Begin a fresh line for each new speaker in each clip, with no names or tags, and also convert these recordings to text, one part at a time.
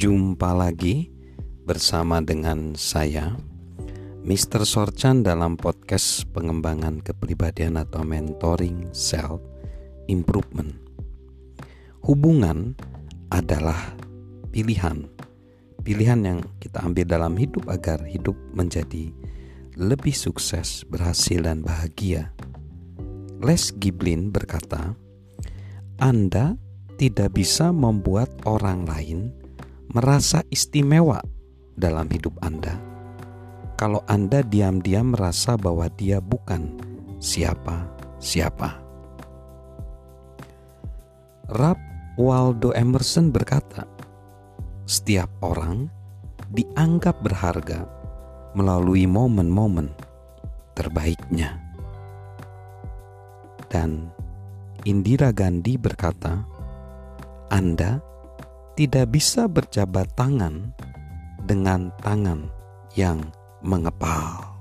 Jumpa lagi bersama dengan saya Mr. Sorchan dalam podcast pengembangan kepribadian atau mentoring self improvement. Hubungan adalah pilihan. Pilihan yang kita ambil dalam hidup agar hidup menjadi lebih sukses, berhasil dan bahagia. Les Giblin berkata, "Anda tidak bisa membuat orang lain merasa istimewa dalam hidup Anda. Kalau Anda diam-diam merasa bahwa dia bukan siapa-siapa. Rap Waldo Emerson berkata, "Setiap orang dianggap berharga melalui momen-momen terbaiknya." Dan Indira Gandhi berkata, "Anda tidak bisa berjabat tangan dengan tangan yang mengepal.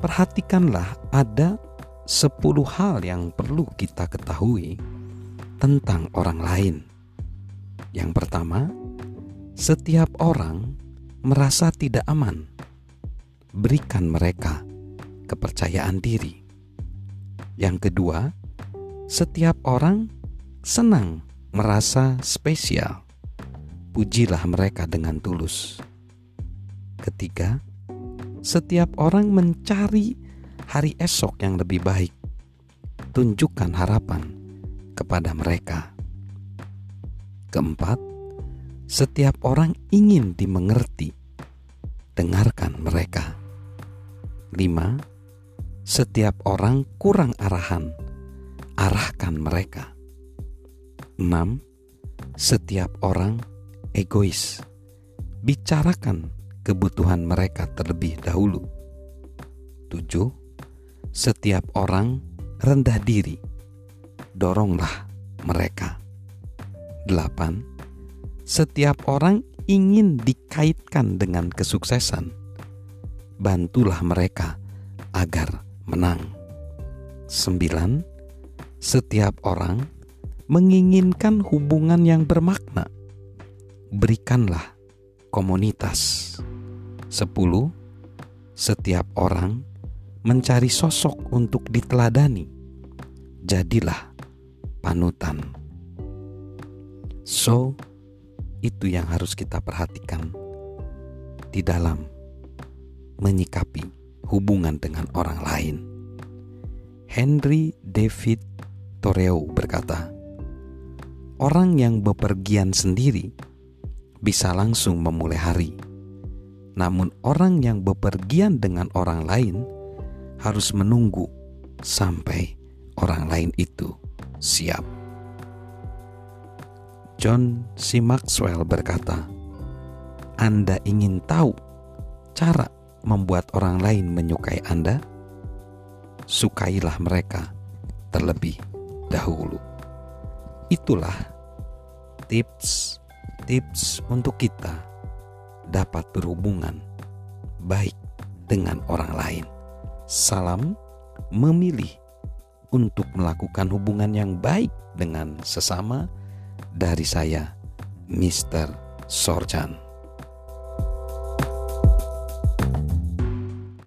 Perhatikanlah ada sepuluh hal yang perlu kita ketahui tentang orang lain. Yang pertama, setiap orang merasa tidak aman. Berikan mereka kepercayaan diri. Yang kedua, setiap orang senang merasa spesial. Pujilah mereka dengan tulus. Ketiga, setiap orang mencari hari esok yang lebih baik. Tunjukkan harapan kepada mereka. Keempat, setiap orang ingin dimengerti. Dengarkan mereka. Lima, setiap orang kurang arahan. Arahkan mereka. 6. Setiap orang egois. Bicarakan kebutuhan mereka terlebih dahulu. 7. Setiap orang rendah diri. Doronglah mereka. 8. Setiap orang ingin dikaitkan dengan kesuksesan. Bantulah mereka agar menang. 9. Setiap orang menginginkan hubungan yang bermakna, berikanlah komunitas. 10. Setiap orang mencari sosok untuk diteladani. Jadilah panutan. So, itu yang harus kita perhatikan di dalam menyikapi hubungan dengan orang lain. Henry David Thoreau berkata, Orang yang bepergian sendiri bisa langsung memulai hari. Namun orang yang bepergian dengan orang lain harus menunggu sampai orang lain itu siap. John C. Maxwell berkata, "Anda ingin tahu cara membuat orang lain menyukai Anda? Sukailah mereka terlebih dahulu." Itulah tips-tips untuk kita dapat berhubungan baik dengan orang lain. Salam memilih untuk melakukan hubungan yang baik dengan sesama dari saya, Mr. Sorjan.